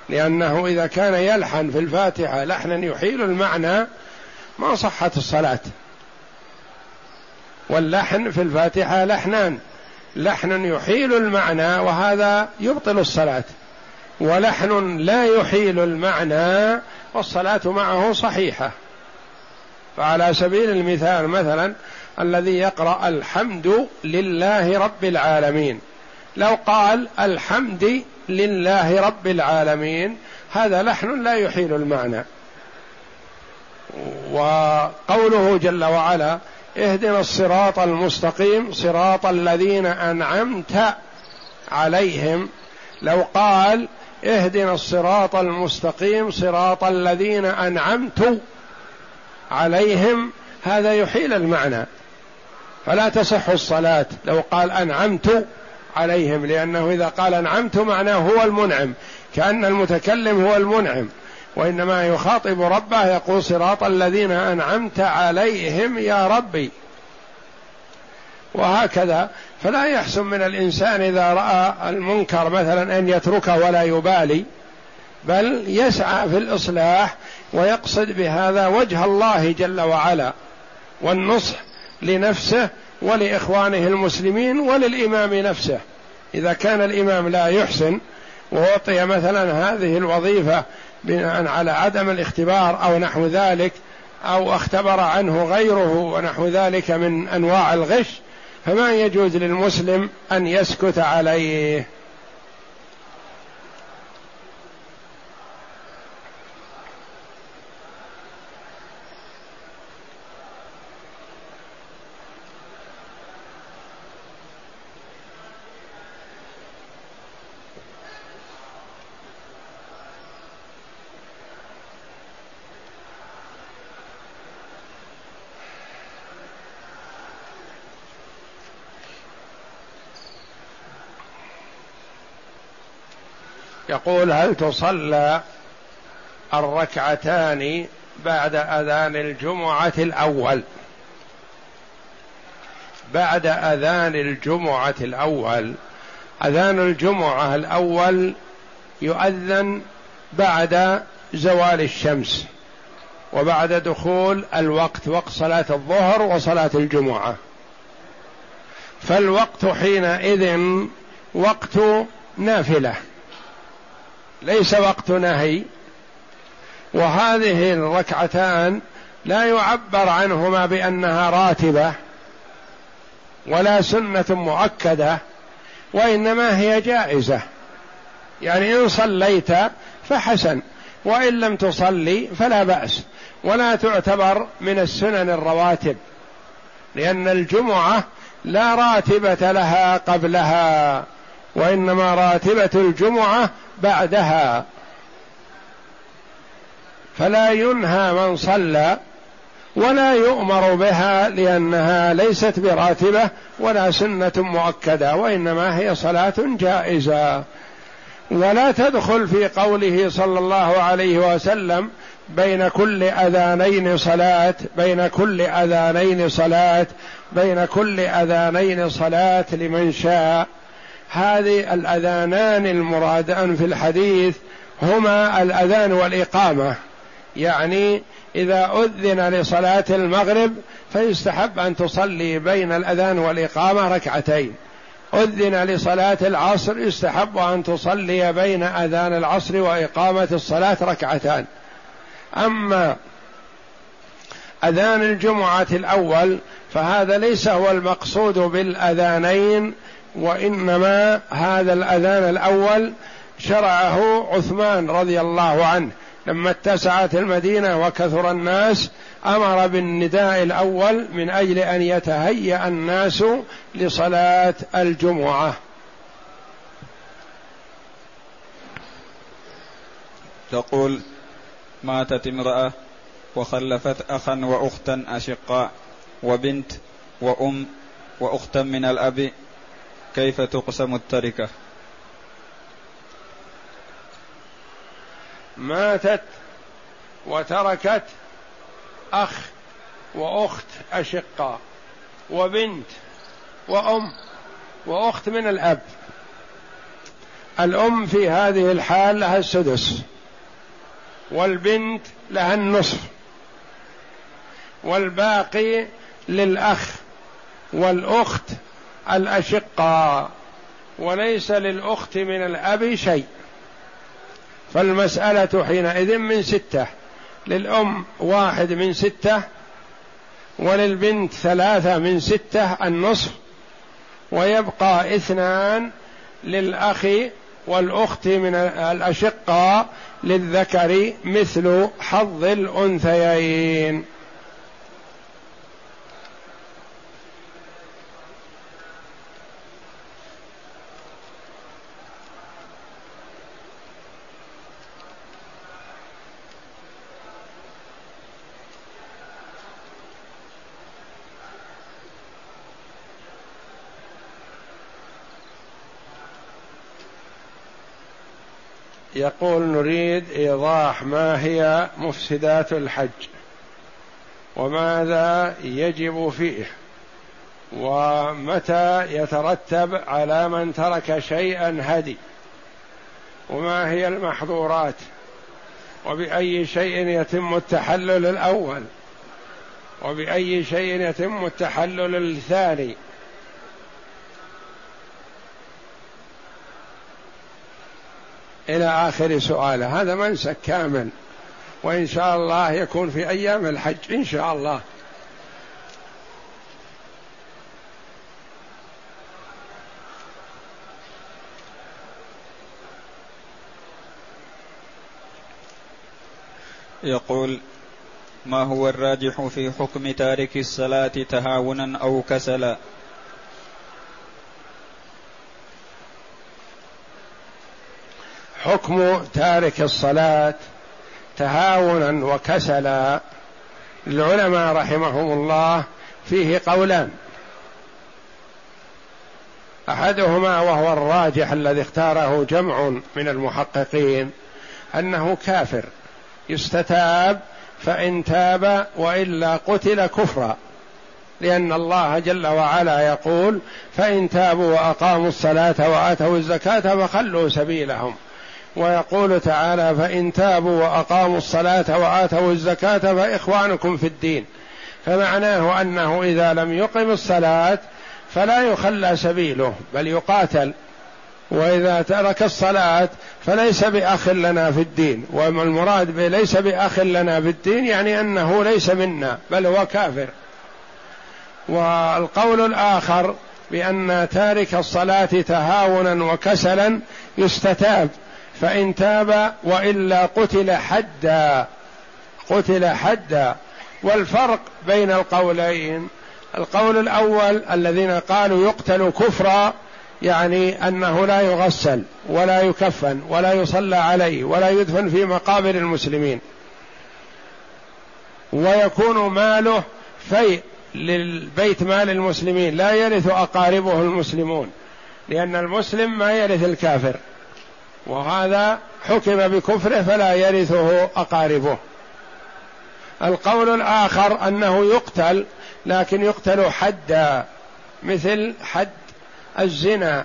S1: لأنه إذا كان يلحن في الفاتحة لحنا يحيل المعنى ما صحت الصلاة. واللحن في الفاتحة لحنان. لحن يحيل المعنى وهذا يبطل الصلاة. ولحن لا يحيل المعنى والصلاة معه صحيحة. فعلى سبيل المثال مثلا الذي يقرأ الحمد لله رب العالمين. لو قال الحمد لله رب العالمين. هذا لحن لا يحيل المعنى. وقوله جل وعلا اهدنا الصراط المستقيم صراط الذين أنعمت عليهم. لو قال اهدنا الصراط المستقيم صراط الذين أنعمت عليهم. هذا يحيل المعنى. فلا تصح الصلاة. لو قال أنعمت عليهم لأنه إذا قال أنعمت معناه هو المنعم كأن المتكلم هو المنعم. وإنما يخاطب ربه يقول صراط الذين أنعمت عليهم يا ربي. وهكذا فلا يحسن من الإنسان إذا رأى المنكر مثلا أن يتركه ولا يبالي بل يسعى في الإصلاح ويقصد بهذا وجه الله جل وعلا والنصح لنفسه ولإخوانه المسلمين وللإمام نفسه. إذا كان الإمام لا يحسن واعطي مثلا هذه الوظيفة بناء على عدم الاختبار أو نحو ذلك أو اختبر عنه غيره ونحو ذلك من أنواع الغش فما يجوز للمسلم أن يسكت عليه. يقول هل تصلى الركعتان بعد أذان الجمعة الأول؟ بعد أذان الجمعة الأول. أذان الجمعة الأول يؤذن بعد زوال الشمس وبعد دخول الوقت وقت صلاة الظهر وصلاة الجمعة. فالوقت حينئذ وقت نافلة. ليس وقت نهي. وهذه الركعتان لا يعبر عنهما بأنها راتبة ولا سنة مؤكدة وإنما هي جائزة. يعني إن صليت فحسن وإن لم تصلي فلا بأس. ولا تعتبر من السنن الرواتب لأن الجمعة لا راتبة لها قبلها وإنما راتبة الجمعة بعدها فلا ينهى من صلى ولا يؤمر بها لأنها ليست براتبة ولا سنة مؤكدة وإنما هي صلاة جائزة. ولا تدخل في قوله صلى الله عليه وسلم بين كل أذانين صلاة بين كل أذانين صلاة بين كل أذانين صلاة لمن شاء. هذه الأذانان المرادان في الحديث هما الأذان والإقامة. يعني إذا أذن لصلاة المغرب فيستحب أن تصلي بين الأذان والإقامة ركعتين. أذن لصلاة العصر يستحب أن تصلي بين أذان العصر وإقامة الصلاة ركعتان. أما أذان الجمعة الأول فهذا ليس هو المقصود بالأذانين وإنما هذا الأذان الأول شرعه عثمان رضي الله عنه. لما اتسعت المدينة وكثر الناس أمر بالنداء الأول من أجل أن يتهيأ الناس لصلاة الجمعة.
S2: تقول ماتت امرأة وخلفت أخا وأختا أشقاء وبنت وأم وأختا من الأب كيف تقسم التركة؟
S1: ماتت وتركت أخ وأخت اشقاء وبنت وأم وأخت من الأب. الأم في هذه الحال لها السدس والبنت لها النصف والباقي للأخ والأخت الأشقاء وليس للأخت من الأب شيء. فالمسألة حينئذ من ستة للأم واحد من ستة وللبنت ثلاثة من ستة النصف ويبقى اثنان للأخ والأخت من الأشقاء للذكر مثل حظ الأنثيين. يقول نريد إيضاح ما هي مفسدات الحج وماذا يجب فيه ومتى يترتب على من ترك شيئا هدي وما هي المحظورات وبأي شيء يتم التحلل الأول وبأي شيء يتم التحلل الثاني إلى آخر سؤاله. هذا منسك كامل. وإن شاء الله يكون في أيام الحج. إن شاء الله.
S2: يقول ما هو الراجح في حكم تارك الصلاة تهاونا أو كسلا؟
S1: حكم تارك الصلاة تهاونا وكسلا. العلماء رحمهم الله فيه قولان. أحدهما وهو الراجح الذي اختاره جمع من المحققين أنه كافر. يستتاب فإن تاب وإلا قتل كفرا. لأن الله جل وعلا يقول فإن تابوا وأقاموا الصلاة وآتوا الزكاة فخلوا سبيلهم. ويقول تعالى فإن تابوا وأقاموا الصلاة وآتوا الزكاة فإخوانكم في الدين. فمعناه أنه إذا لم يقم الصلاة فلا يخلى سبيله بل يقاتل. وإذا ترك الصلاة فليس بأخ لنا في الدين. والمراد ليس بأخ لنا في الدين يعني أنه ليس منا بل هو كافر. والقول الآخر بأن تارك الصلاة تهاونا وكسلا يستتاب. فإن تاب وإلا قتل حدا قتل حدا. والفرق بين القولين القول الأول الذين قالوا يقتل كفرا يعني أنه لا يغسل ولا يكفن ولا يصلى عليه ولا يدفن في مقابر المسلمين. ويكون ماله فيء للبيت مال المسلمين لا يرث أقاربه المسلمون لأن المسلم ما يرث الكافر. وهذا حكم بكفره فلا يرثه أقاربه. القول الآخر أنه يقتل لكن يقتل حدا مثل حد الزنا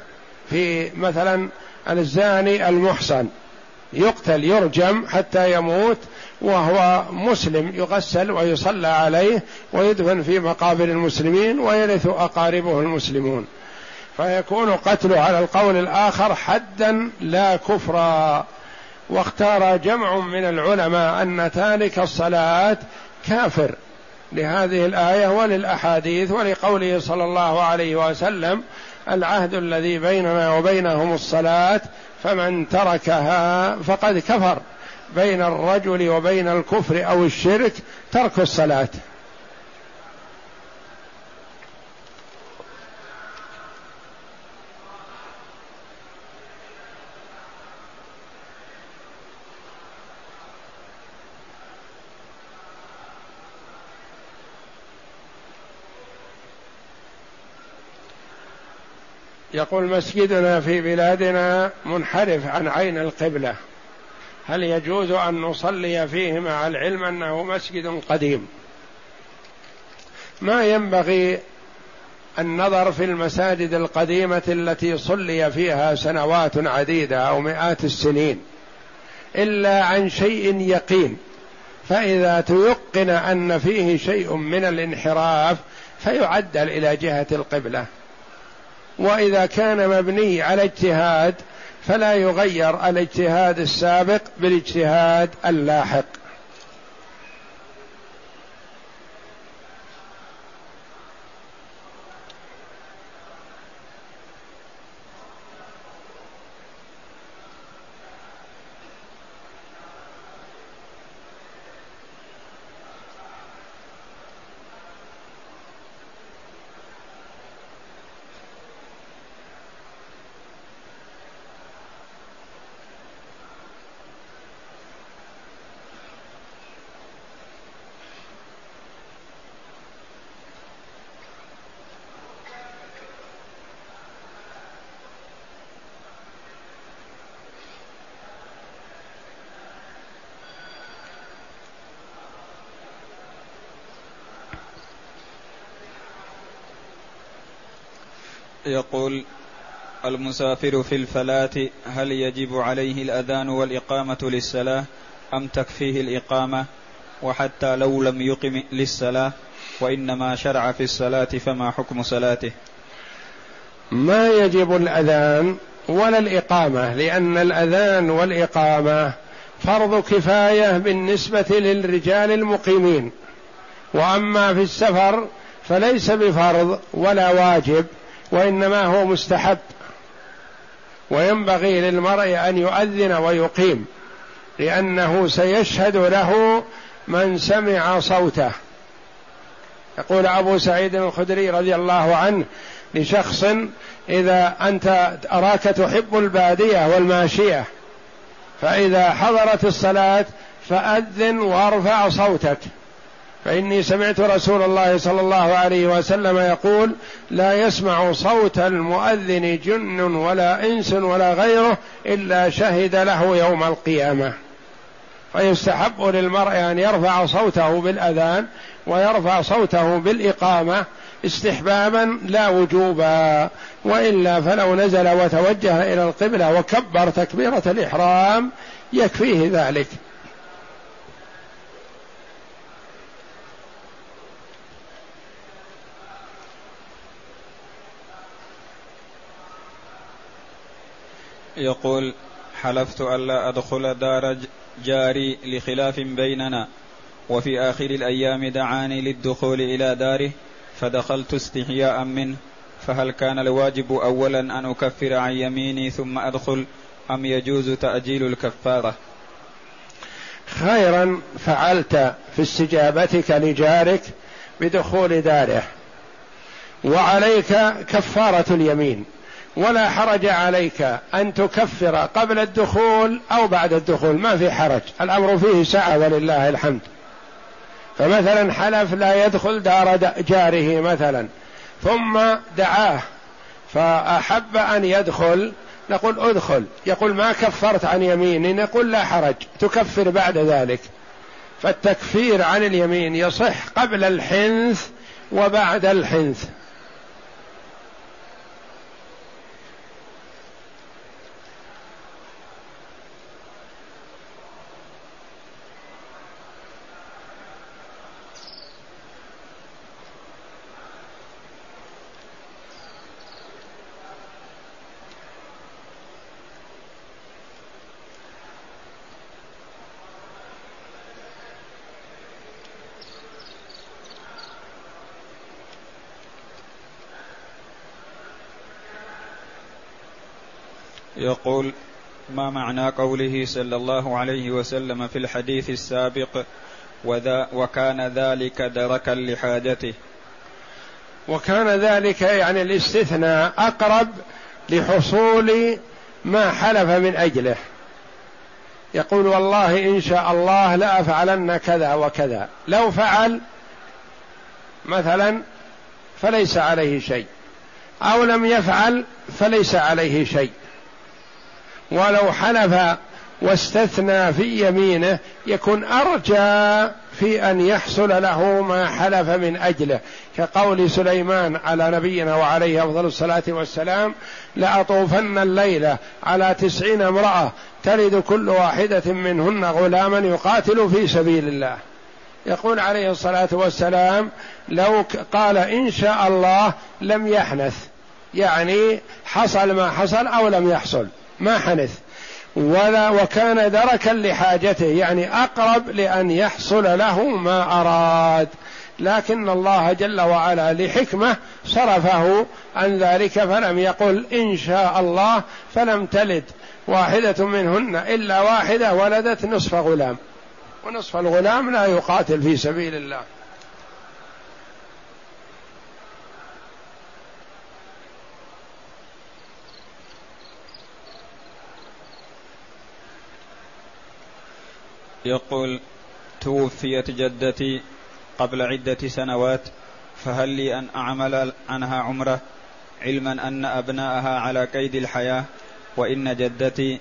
S1: في مثلا الزاني المحصن. يقتل يرجم حتى يموت وهو مسلم يغسل ويصلى عليه ويدفن في مقابر المسلمين ويرث أقاربه المسلمون. فيكون قتله على القول الآخر حدا لا كفرا. واختار جمع من العلماء أن تارك الصلاة كافر لهذه الآية وللأحاديث ولقوله صلى الله عليه وسلم العهد الذي بيننا وبينهم الصلاة فمن تركها فقد كفر. بين الرجل وبين الكفر أو الشرك ترك الصلاة. يقول مسجدنا في بلادنا منحرف عن عين القبلة. هل يجوز أن نصلي فيه مع العلم أنه مسجد قديم؟ ما ينبغي النظر في المساجد القديمة التي صلي فيها سنوات عديدة أو مئات السنين إلا عن شيء يقين. فإذا تيقن أن فيه شيء من الانحراف فيعدل إلى جهة القبلة. وإذا كان مبني على اجتهاد فلا يغير الاجتهاد السابق بالاجتهاد اللاحق.
S2: يقول المسافر في الفلاة هل يجب عليه الأذان والإقامة للصلاة أم تكفيه الإقامة؟ وحتى لو لم يقم للصلاة وإنما شرع في الصلاة فما حكم صلاته؟
S1: ما يجب الأذان ولا الإقامة لأن الأذان والإقامة فرض كفاية بالنسبة للرجال المقيمين. وأما في السفر فليس بفرض ولا واجب. وإنما هو مستحب. وينبغي للمرء أن يؤذن ويقيم لأنه سيشهد له من سمع صوته. يقول أبو سعيد الخدري رضي الله عنه لشخص إذا أنت أراك تحب البادية والماشية فإذا حضرت الصلاة فأذن وارفع صوتك. فإني سمعت رسول الله صلى الله عليه وسلم يقول لا يسمع صوت المؤذن جن ولا إنس ولا غيره إلا شهد له يوم القيامة. فيستحب للمرء أن يرفع صوته بالأذان ويرفع صوته بالإقامة استحبابا لا وجوبا وإلا فلو نزل وتوجه إلى القبلة وكبر تكبيرة الإحرام يكفيه ذلك.
S2: يقول حلفت ألا أدخل دار جاري لخلاف بيننا. وفي آخر الأيام دعاني للدخول إلى داره فدخلت استحياء منه. فهل كان الواجب أولا أن أكفر عن يميني ثم أدخل أم يجوز تأجيل الكفارة؟
S1: خيرا فعلت في استجابتك لجارك بدخول داره. وعليك كفارة اليمين. ولا حرج عليك أن تكفر قبل الدخول أو بعد الدخول ما في حرج الأمر فيه سعه ولله الحمد. فمثلا حلف لا يدخل دار جاره مثلا ثم دعاه فأحب أن يدخل نقول ادخل يقول ما كفرت عن يميني نقول لا حرج تكفر بعد ذلك. فالتكفير عن اليمين يصح قبل الحنث وبعد الحنث.
S2: يقول ما معنى قوله صلى الله عليه وسلم في الحديث السابق وذا وكان ذلك دركا لحاجته؟
S1: وكان ذلك يعني الاستثناء أقرب لحصول ما حلف من أجله. يقول والله إن شاء الله لأفعلن كذا وكذا. لو فعل مثلا فليس عليه شيء أو لم يفعل فليس عليه شيء. ولو حلف واستثنى في يمينه يكون أرجى في أن يحصل له ما حلف من أجله. كقول سليمان على نبينا وعليه أفضل الصلاة والسلام لأطوفن الليلة على تسعين امرأة تلد كل واحدة منهن غلاما يقاتل في سبيل الله. يقول عليه الصلاة والسلام لو قال إن شاء الله لم يحنث. يعني حصل ما حصل أو لم يحصل. ما حنث. ولا وكان دركا لحاجته يعني أقرب لأن يحصل له ما أراد. لكن الله جل وعلا لحكمة صرفه عن ذلك فلم يقل إن شاء الله فلم تلد. واحدة منهن إلا واحدة ولدت نصف غلام. ونصف الغلام لا يقاتل في سبيل الله.
S2: يقول توفيت جدتي قبل عدة سنوات فهل لي أن أعمل عنها عمرة؟ علما أن أبناءها على قيد الحياة وإن جدتي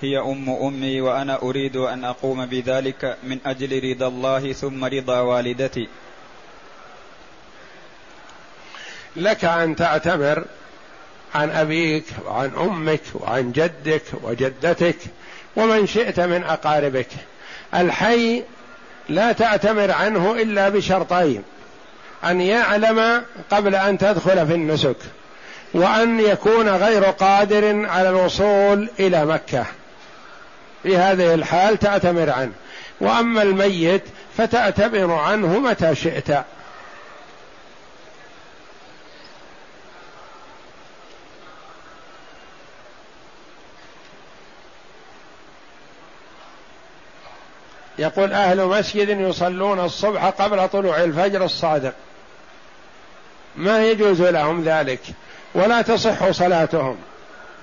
S2: هي أم أمي وأنا أريد أن أقوم بذلك من أجل رضا الله ثم رضا والدتي.
S1: لك أن تعتمر عن أبيك وعن أمك وعن جدك وجدتك ومن شئت من أقاربك. الحي لا تعتمر عنه إلا بشرطين أن يعلم قبل أن تدخل في النسك وأن يكون غير قادر على الوصول إلى مكة. في هذه الحال تعتمر عنه. وأما الميت فتعتبر عنه متى شئت. يقول أهل مسجد يصلون الصبح قبل طلوع الفجر الصادق. ما يجوز لهم ذلك. ولا تصح صلاتهم.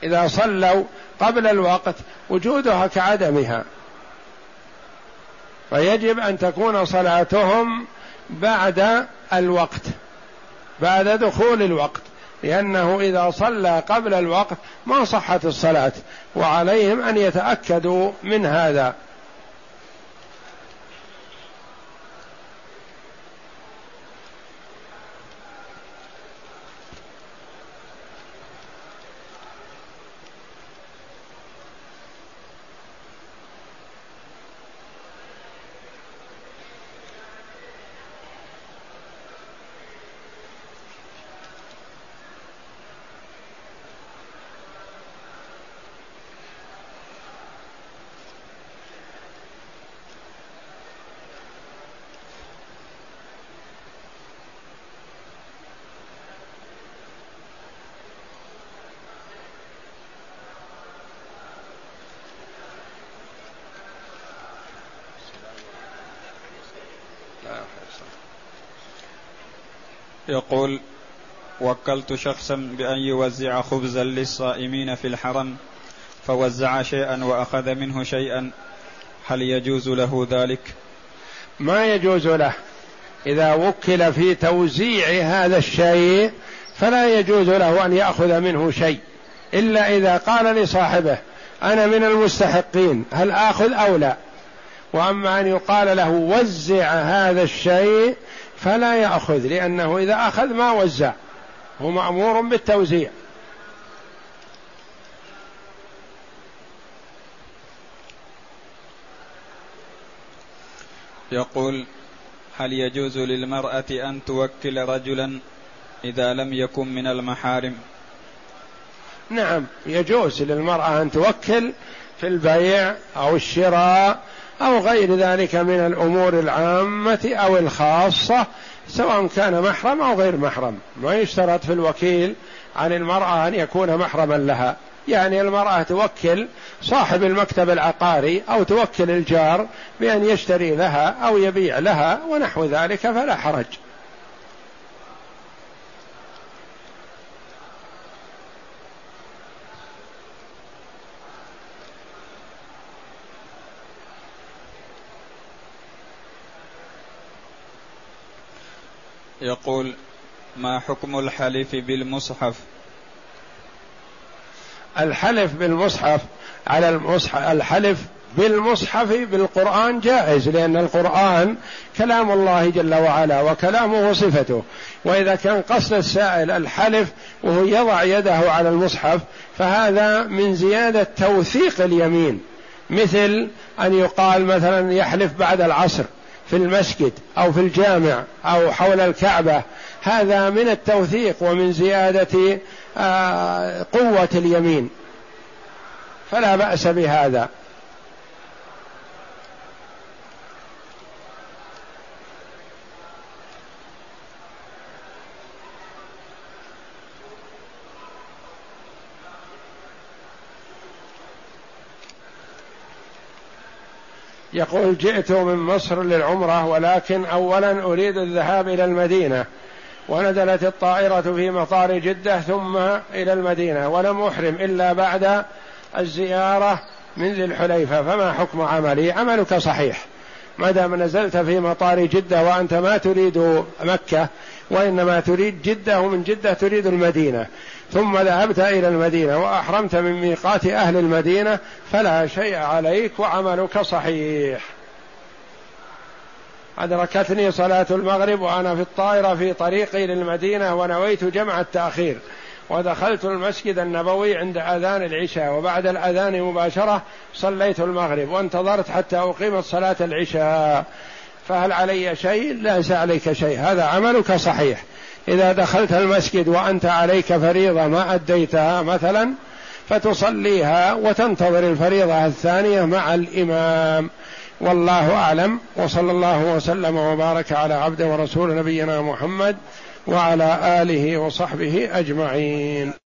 S1: إذا صلوا قبل الوقت وجودها كعدمها. فيجب أن تكون صلاتهم بعد الوقت. بعد دخول الوقت. لأنه إذا صلى قبل الوقت ما صحت الصلاة. وعليهم أن يتأكدوا من هذا.
S2: يقول وكلت شخصا بأن يوزع خبزا للصائمين في الحرم فوزع شيئا وأخذ منه شيئا. هل يجوز له ذلك؟
S1: ما يجوز له. إذا وكل في توزيع هذا الشيء فلا يجوز له أن يأخذ منه شيء. إلا إذا قال لصاحبه أنا من المستحقين هل آخذ أو لا؟ وأما أن يقال له وزع هذا الشيء فلا يأخذ لأنه إذا أخذ ما وزع هو مأمور بالتوزيع.
S2: يقول هل يجوز للمرأة أن توكل رجلا إذا لم يكن من المحارم؟
S1: نعم يجوز للمرأة أن توكل في البيع أو الشراء أو غير ذلك من الأمور العامة أو الخاصة سواء كان محرم أو غير محرم. ما يشترط في الوكيل عن المرأة أن يكون محرما لها. يعني المرأة توكل صاحب المكتب العقاري أو توكل الجار بأن يشتري لها أو يبيع لها ونحو ذلك فلا حرج.
S2: يقول ما حكم الحلف بالمصحف؟
S1: الحلف بالمصحف على المصحف الحلف بالمصحف بالقرآن جائز لأن القرآن كلام الله جل وعلا وكلامه صفته. وإذا كان قصد السائل الحلف وهو يضع يده على المصحف فهذا من زيادة توثيق اليمين. مثل أن يقال مثلا يحلف بعد العصر. في المسجد أو في الجامع أو حول الكعبة هذا من التوثيق ومن زيادة آه، قوة اليمين. فلا بأس بهذا. يقول جئت من مصر للعمرة ولكن اولا أريد الذهاب إلى المدينة ونزلت الطائرة في مطار جدة ثم إلى المدينة ولم أحرم إلا بعد الزيارة من ذي الحليفة. فما حكم عملي؟ عملك صحيح. ما دام نزلت في مطار جدة وأنت ما تريد مكة وإنما تريد جدة ومن جدة تريد المدينة. ثم ذهبت إلى المدينة وأحرمت من ميقات أهل المدينة فلا شيء عليك وعملك صحيح. أدركتني صلاة المغرب وأنا في الطائرة في طريقي للمدينة ونويت جمع التأخير ودخلت المسجد النبوي عند أذان العشاء وبعد الأذان مباشرة صليت المغرب وانتظرت حتى أقيمت صلاة العشاء. فهل علي شيء؟ ليس عليك شيء. هذا عملك صحيح. إذا دخلت المسجد وأنت عليك فريضة ما أديتها مثلا فتصليها وتنتظر الفريضة الثانية مع الإمام. والله أعلم وصلى الله وسلم وبارك على عبد ورسول نبينا محمد وعلى آله وصحبه أجمعين.